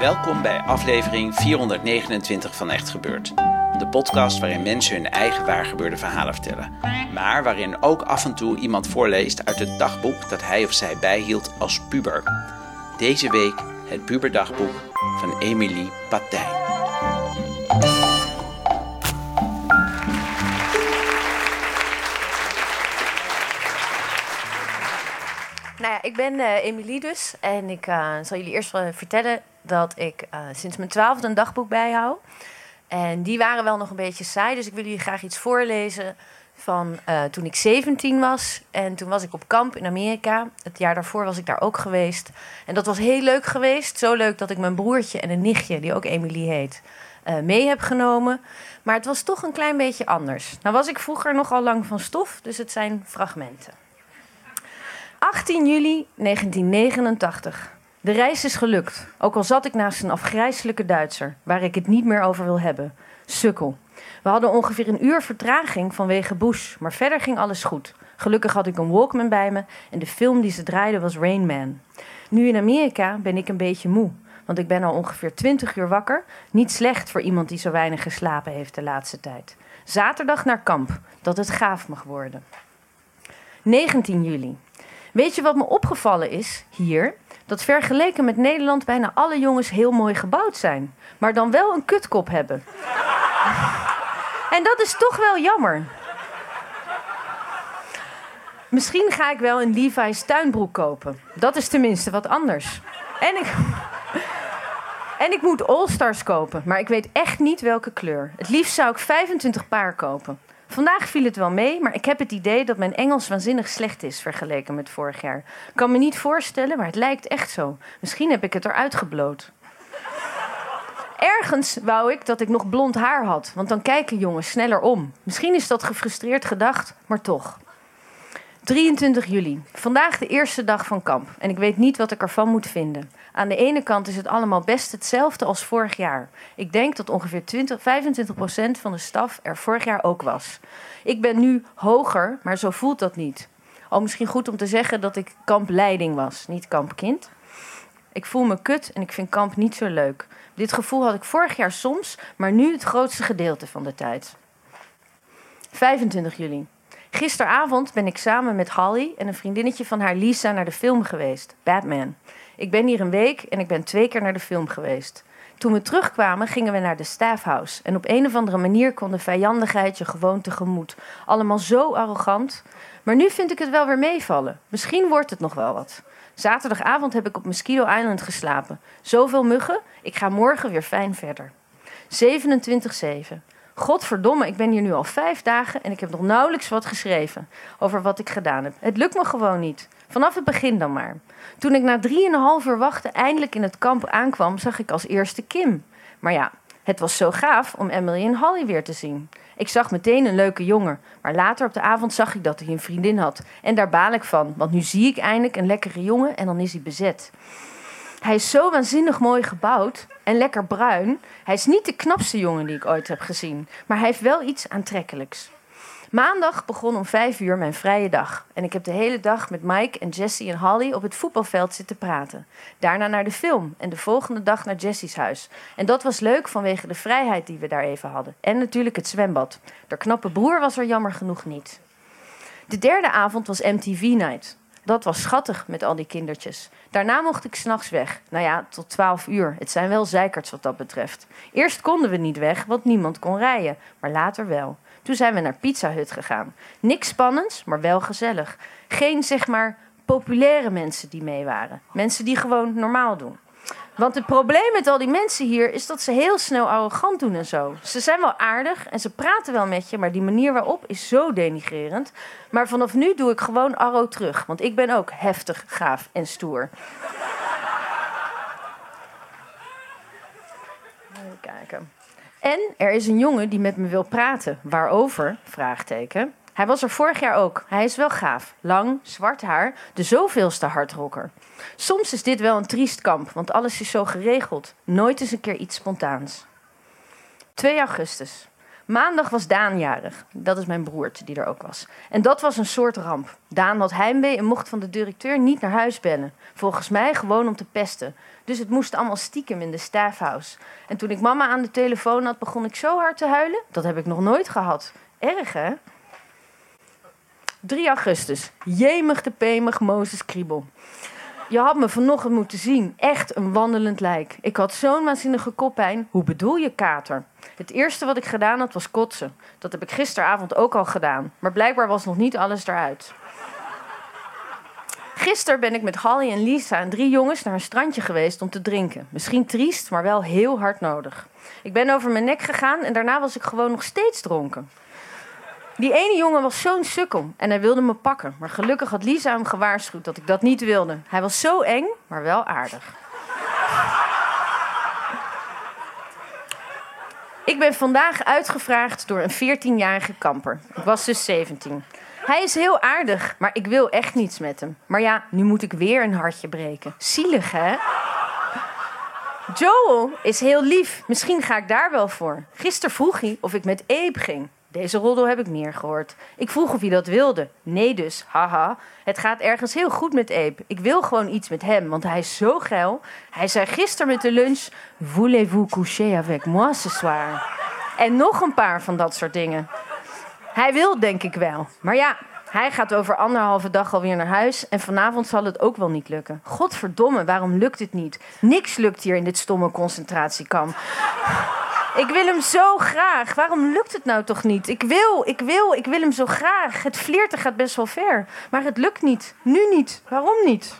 Welkom bij aflevering 429 van Echt Gebeurd. De podcast waarin mensen hun eigen waargebeurde verhalen vertellen. Maar waarin ook af en toe iemand voorleest uit het dagboek dat hij of zij bijhield als puber. Deze week het puberdagboek van Emilie Patijn. Nou ja, ik ben uh, Emilie dus. En ik uh, zal jullie eerst vertellen dat ik uh, sinds mijn twaalfde een dagboek bijhoud. En die waren wel nog een beetje saai. Dus ik wil jullie graag iets voorlezen van toen ik 17 was. En toen was ik op kamp in Amerika. Het jaar daarvoor was ik daar ook geweest. En dat was heel leuk geweest. Zo leuk dat ik mijn broertje en een nichtje, die ook Emilie heet, mee heb genomen. Maar het was toch een klein beetje anders. Nou was ik vroeger nogal lang van stof, dus het zijn fragmenten. 18 juli 1989. De reis is gelukt, ook al zat ik naast een afgrijzelijke Duitser, waar ik het niet meer over wil hebben. Sukkel. We hadden ongeveer een uur vertraging vanwege Bush, maar verder ging alles goed. Gelukkig had ik een Walkman bij me en de film die ze draaiden was Rain Man. Nu in Amerika ben ik een beetje moe, want ik ben al ongeveer 20 uur wakker. Niet slecht voor iemand die zo weinig geslapen heeft de laatste tijd. Zaterdag naar kamp, dat het gaaf mag worden. 19 juli. Weet je wat me opgevallen is hier? Dat vergeleken met Nederland bijna alle jongens heel mooi gebouwd zijn. Maar dan wel een kutkop hebben. en dat is toch wel jammer. Misschien ga ik wel een Levi's tuinbroek kopen. Dat is tenminste wat anders. En ik, en ik moet All-Stars kopen, maar ik weet echt niet welke kleur. Het liefst zou ik 25 paar kopen. Vandaag viel het wel mee, maar ik heb het idee dat mijn Engels waanzinnig slecht is vergeleken met vorig jaar. Ik kan me niet voorstellen, maar het lijkt echt zo. Misschien heb ik het eruit gebloot. Ergens wou ik dat ik nog blond haar had, want dan kijken jongens sneller om. Misschien is dat gefrustreerd gedacht, maar toch. 23 juli. Vandaag de eerste dag van kamp en ik weet niet wat ik ervan moet vinden. Aan de ene kant is het allemaal best hetzelfde als vorig jaar. Ik denk dat ongeveer 20, 25 procent van de staf er vorig jaar ook was. Ik ben nu hoger, maar zo voelt dat niet. Al misschien goed om te zeggen dat ik kampleiding was, niet kampkind. Ik voel me kut en ik vind kamp niet zo leuk. Dit gevoel had ik vorig jaar soms, maar nu het grootste gedeelte van de tijd. 25 juli. Gisteravond ben ik samen met Holly en een vriendinnetje van haar Lisa naar de film geweest, Batman. Ik ben hier een week en ik ben twee keer naar de film geweest. Toen we terugkwamen gingen we naar de staffhouse. En op een of andere manier kon de vijandigheid je gewoon tegemoet. Allemaal zo arrogant. Maar nu vind ik het wel weer meevallen. Misschien wordt het nog wel wat. Zaterdagavond heb ik op Mosquito Island geslapen. Zoveel muggen, ik ga morgen weer fijn verder. 27-7. Godverdomme, ik ben hier nu al vijf dagen en ik heb nog nauwelijks wat geschreven over wat ik gedaan heb. Het lukt me gewoon niet. Vanaf het begin dan maar. Toen ik na drieënhalf uur wachten eindelijk in het kamp aankwam, zag ik als eerste Kim. Maar ja, het was zo gaaf om Emily en Holly weer te zien. Ik zag meteen een leuke jongen, maar later op de avond zag ik dat hij een vriendin had. En daar baal ik van, want nu zie ik eindelijk een lekkere jongen en dan is hij bezet. Hij is zo waanzinnig mooi gebouwd en lekker bruin. Hij is niet de knapste jongen die ik ooit heb gezien, maar hij heeft wel iets aantrekkelijks. Maandag begon om vijf uur mijn vrije dag. En ik heb de hele dag met Mike en Jessie en Holly op het voetbalveld zitten praten. Daarna naar de film en de volgende dag naar Jessie's huis. En dat was leuk vanwege de vrijheid die we daar even hadden. En natuurlijk het zwembad. De knappe broer was er jammer genoeg niet. De derde avond was MTV Night. Dat was schattig met al die kindertjes. Daarna mocht ik s'nachts weg. Nou ja, tot 12 uur. Het zijn wel zeikerts wat dat betreft. Eerst konden we niet weg, want niemand kon rijden. Maar later wel. Toen zijn we naar Pizza Hut gegaan. Niks spannends, maar wel gezellig. Geen, zeg maar, populaire mensen die mee waren. Mensen die gewoon normaal doen. Want het probleem met al die mensen hier is dat ze heel snel arrogant doen en zo. Ze zijn wel aardig en ze praten wel met je, maar die manier waarop is zo denigrerend. Maar vanaf nu doe ik gewoon arro terug, want ik ben ook heftig, gaaf en stoer. Even kijken. En er is een jongen die met me wil praten. Waarover? Vraagteken. Hij was er vorig jaar ook. Hij is wel gaaf. Lang, zwart haar, de zoveelste hardrocker. Soms is dit wel een triest kamp, want alles is zo geregeld. Nooit eens een keer iets spontaans. 2 augustus. Maandag was Daan jarig. Dat is mijn broertje die er ook was. En dat was een soort ramp. Daan had heimwee en mocht van de directeur niet naar huis bellen. Volgens mij gewoon om te pesten. Dus het moest allemaal stiekem in de staffhouse. En toen ik mama aan de telefoon had, begon ik zo hard te huilen. Dat heb ik nog nooit gehad. Erg, hè? 3 augustus. Jemig de pemig Mozes Kriebel. Je had me vanochtend moeten zien. Echt een wandelend lijk. Ik had zo'n waanzinnige koppijn. Hoe bedoel je kater? Het eerste wat ik gedaan had was kotsen. Dat heb ik gisteravond ook al gedaan. Maar blijkbaar was nog niet alles eruit. Gisteren ben ik met Holly en Lisa en drie jongens naar een strandje geweest om te drinken. Misschien triest, maar wel heel hard nodig. Ik ben over mijn nek gegaan en daarna was ik gewoon nog steeds dronken. Die ene jongen was zo'n sukkel en hij wilde me pakken. Maar gelukkig had Lisa hem gewaarschuwd dat ik dat niet wilde. Hij was zo eng, maar wel aardig. Ik ben vandaag uitgevraagd door een 14-jarige kamper. Ik was dus 17. Hij is heel aardig, maar ik wil echt niets met hem. Maar ja, nu moet ik weer een hartje breken. Zielig, hè? Joel is heel lief. Misschien ga ik daar wel voor. Gisteren vroeg hij of ik met Abe ging. Deze roddel heb ik meer gehoord. Ik vroeg of hij dat wilde. Nee dus, haha. Het gaat ergens heel goed met Abe. Ik wil gewoon iets met hem, want hij is zo geil. Hij zei gisteren met de lunch... Voulez-vous coucher avec moi ce soir? En nog een paar van dat soort dingen. Hij wil, denk ik wel. Maar ja, hij gaat over anderhalve dag alweer naar huis. En vanavond zal het ook wel niet lukken. Godverdomme, waarom lukt het niet? Niks lukt hier in dit stomme concentratiekamp. Ik wil hem zo graag. Waarom lukt het nou toch niet? Ik wil, ik wil, ik wil hem zo graag. Het flirten gaat best wel ver. Maar het lukt niet. Nu niet. Waarom niet?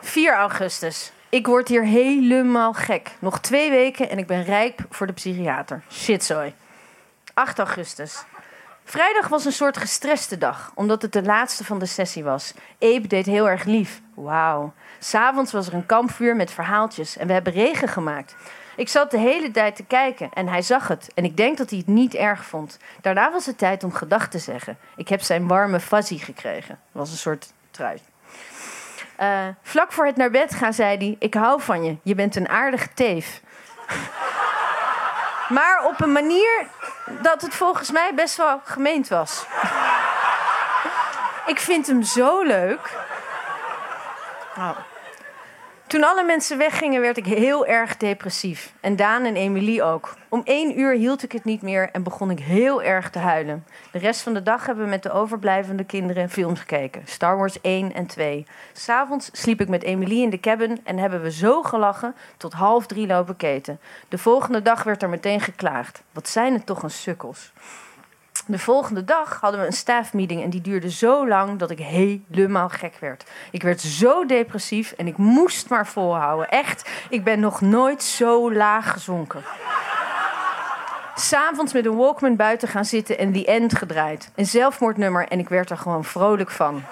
4 augustus. Ik word hier helemaal gek. Nog twee weken en ik ben rijp voor de psychiater. Shitzooi. 8 augustus. Vrijdag was een soort gestreste dag, omdat het de laatste van de sessie was. Abe deed heel erg lief. Wauw. S'avonds was er een kampvuur met verhaaltjes en we hebben regen gemaakt. Ik zat de hele tijd te kijken en hij zag het. En ik denk dat hij het niet erg vond. Daarna was het tijd om gedag te zeggen. Ik heb zijn warme fuzzy gekregen. Was een soort trui. Uh, vlak voor het naar bed gaan zei hij... Ik hou van je. Je bent een aardige teef. maar op een manier dat het volgens mij best wel gemeend was. ik vind hem zo leuk. Oh. Toen alle mensen weggingen, werd ik heel erg depressief. En Daan en Emilie ook. Om één uur hield ik het niet meer en begon ik heel erg te huilen. De rest van de dag hebben we met de overblijvende kinderen films gekeken. Star Wars 1 en 2. S'avonds sliep ik met Emilie in de cabin en hebben we zo gelachen tot half drie lopen keten. De volgende dag werd er meteen geklaagd. Wat zijn het toch een sukkels. De volgende dag hadden we een staffmeeting en die duurde zo lang dat ik helemaal gek werd. Ik werd zo depressief en ik moest maar volhouden. Echt, ik ben nog nooit zo laag gezonken. S'avonds met een Walkman buiten gaan zitten en The End gedraaid. Een zelfmoordnummer en ik werd er gewoon vrolijk van.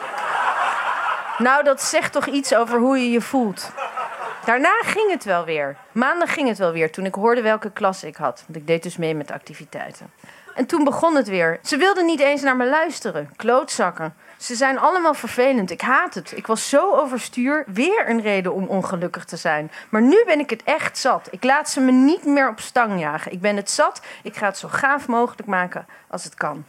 Nou, dat zegt toch iets over hoe je je voelt. Daarna ging het wel weer. Maandag ging het wel weer toen ik hoorde welke klas ik had. Want ik deed dus mee met activiteiten. En toen begon het weer. Ze wilden niet eens naar me luisteren. Klootzakken. Ze zijn allemaal vervelend. Ik haat het. Ik was zo overstuur. Weer een reden om ongelukkig te zijn. Maar nu ben ik het echt zat. Ik laat ze me niet meer op stang jagen. Ik ben het zat. Ik ga het zo gaaf mogelijk maken als het kan.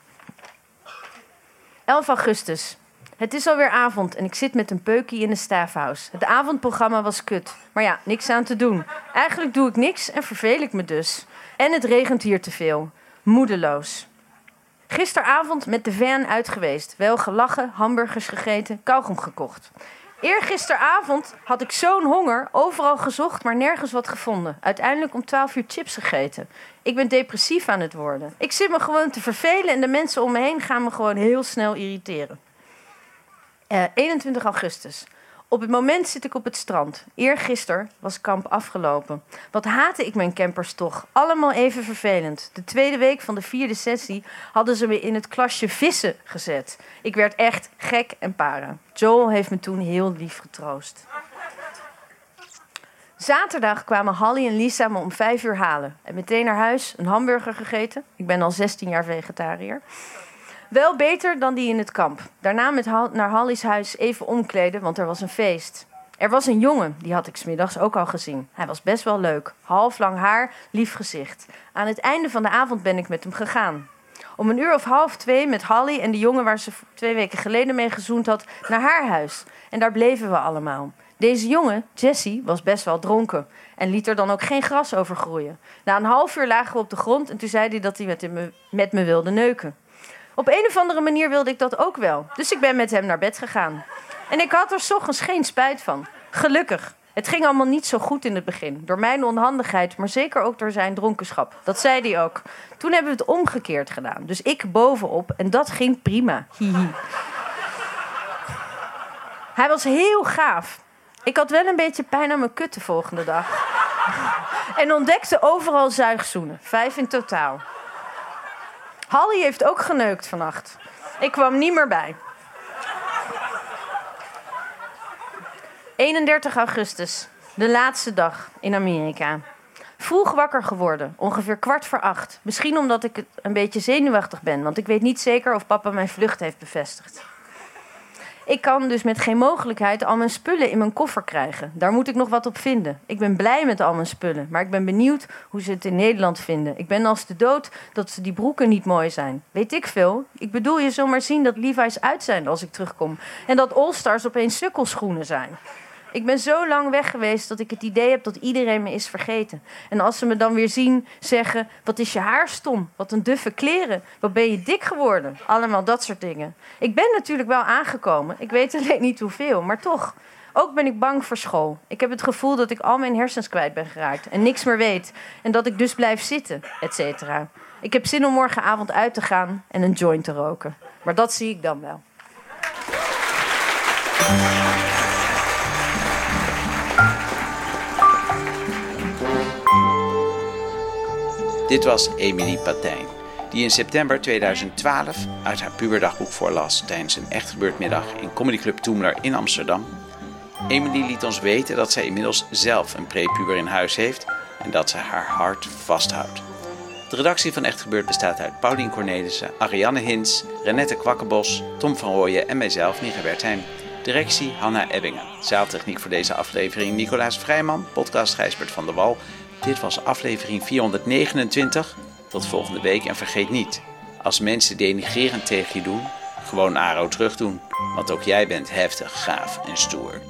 11 augustus. Het is alweer avond en ik zit met een peukie in de staffhouse. Het avondprogramma was kut. Maar ja, niks aan te doen. Eigenlijk doe ik niks en verveel ik me dus. En het regent hier te veel moedeloos. Gisteravond met de van uit geweest. Wel gelachen, hamburgers gegeten, kauwgom gekocht. Eergisteravond had ik zo'n honger, overal gezocht, maar nergens wat gevonden. Uiteindelijk om 12 uur chips gegeten. Ik ben depressief aan het worden. Ik zit me gewoon te vervelen en de mensen om me heen gaan me gewoon heel snel irriteren. Uh, eh, 21 augustus. Op het moment zit ik op het strand. Eergisteren was kamp afgelopen. Wat haatte ik mijn campers toch. Allemaal even vervelend. De tweede week van de vierde sessie hadden ze me in het klasje vissen gezet. Ik werd echt gek en para. Joel heeft me toen heel lief getroost. Zaterdag kwamen Hallie en Lisa me om vijf uur halen. En meteen naar huis, een hamburger gegeten. Ik ben al 16 jaar vegetariër. Wel beter dan die in het kamp. Daarna met naar Hallies huis even omkleden, want er was een feest. Er was een jongen, die had ik smiddags ook al gezien. Hij was best wel leuk. Half lang haar, lief gezicht. Aan het einde van de avond ben ik met hem gegaan. Om een uur of half twee met Hallie en de jongen waar ze twee weken geleden mee gezoend had, naar haar huis. En daar bleven we allemaal. Deze jongen, Jesse, was best wel dronken en liet er dan ook geen gras over groeien. Na een half uur lagen we op de grond en toen zei hij dat hij met me, met me wilde neuken. Op een of andere manier wilde ik dat ook wel, dus ik ben met hem naar bed gegaan. En ik had er s ochtends geen spijt van. Gelukkig. Het ging allemaal niet zo goed in het begin. Door mijn onhandigheid, maar zeker ook door zijn dronkenschap. Dat zei hij ook. Toen hebben we het omgekeerd gedaan. Dus ik bovenop en dat ging prima. Hij was heel gaaf. Ik had wel een beetje pijn aan mijn kut de volgende dag. En ontdekte overal zuigzoenen. Vijf in totaal. Hallie heeft ook geneukt vannacht. Ik kwam niet meer bij. 31 augustus, de laatste dag in Amerika. Vroeg wakker geworden, ongeveer kwart voor acht. Misschien omdat ik een beetje zenuwachtig ben, want ik weet niet zeker of papa mijn vlucht heeft bevestigd. Ik kan dus met geen mogelijkheid al mijn spullen in mijn koffer krijgen. Daar moet ik nog wat op vinden. Ik ben blij met al mijn spullen, maar ik ben benieuwd hoe ze het in Nederland vinden. Ik ben als de dood dat die broeken niet mooi zijn. Weet ik veel. Ik bedoel, je zomaar zien dat Levi's uit zijn als ik terugkom. En dat All-Stars opeens sukkelschoenen zijn. Ik ben zo lang weg geweest dat ik het idee heb dat iedereen me is vergeten. En als ze me dan weer zien, zeggen: Wat is je haar stom? Wat een duffe kleren. Wat ben je dik geworden? Allemaal dat soort dingen. Ik ben natuurlijk wel aangekomen. Ik weet alleen niet hoeveel, maar toch. Ook ben ik bang voor school. Ik heb het gevoel dat ik al mijn hersens kwijt ben geraakt en niks meer weet. En dat ik dus blijf zitten, et cetera. Ik heb zin om morgenavond uit te gaan en een joint te roken. Maar dat zie ik dan wel. Dit was Emilie Patijn, die in september 2012 uit haar puberdagboek voorlas tijdens een echtgebeurtmiddag in Comedy Club Toemler in Amsterdam. Emilie liet ons weten dat zij inmiddels zelf een prepuber in huis heeft en dat ze haar hart vasthoudt. De redactie van Echt Gebeurd bestaat uit Paulien Cornelissen, Ariane Hins, Renette Kwakkenbos, Tom van Rooyen en mijzelf, Nika Wertheim. Directie Hanna Ebbingen. Zaaltechniek voor deze aflevering Nicolaas Vrijman, podcast Gijsbert van der Wal dit was aflevering 429. Tot volgende week en vergeet niet, als mensen denigrerend tegen je doen, gewoon Aro terug doen. Want ook jij bent heftig, gaaf en stoer.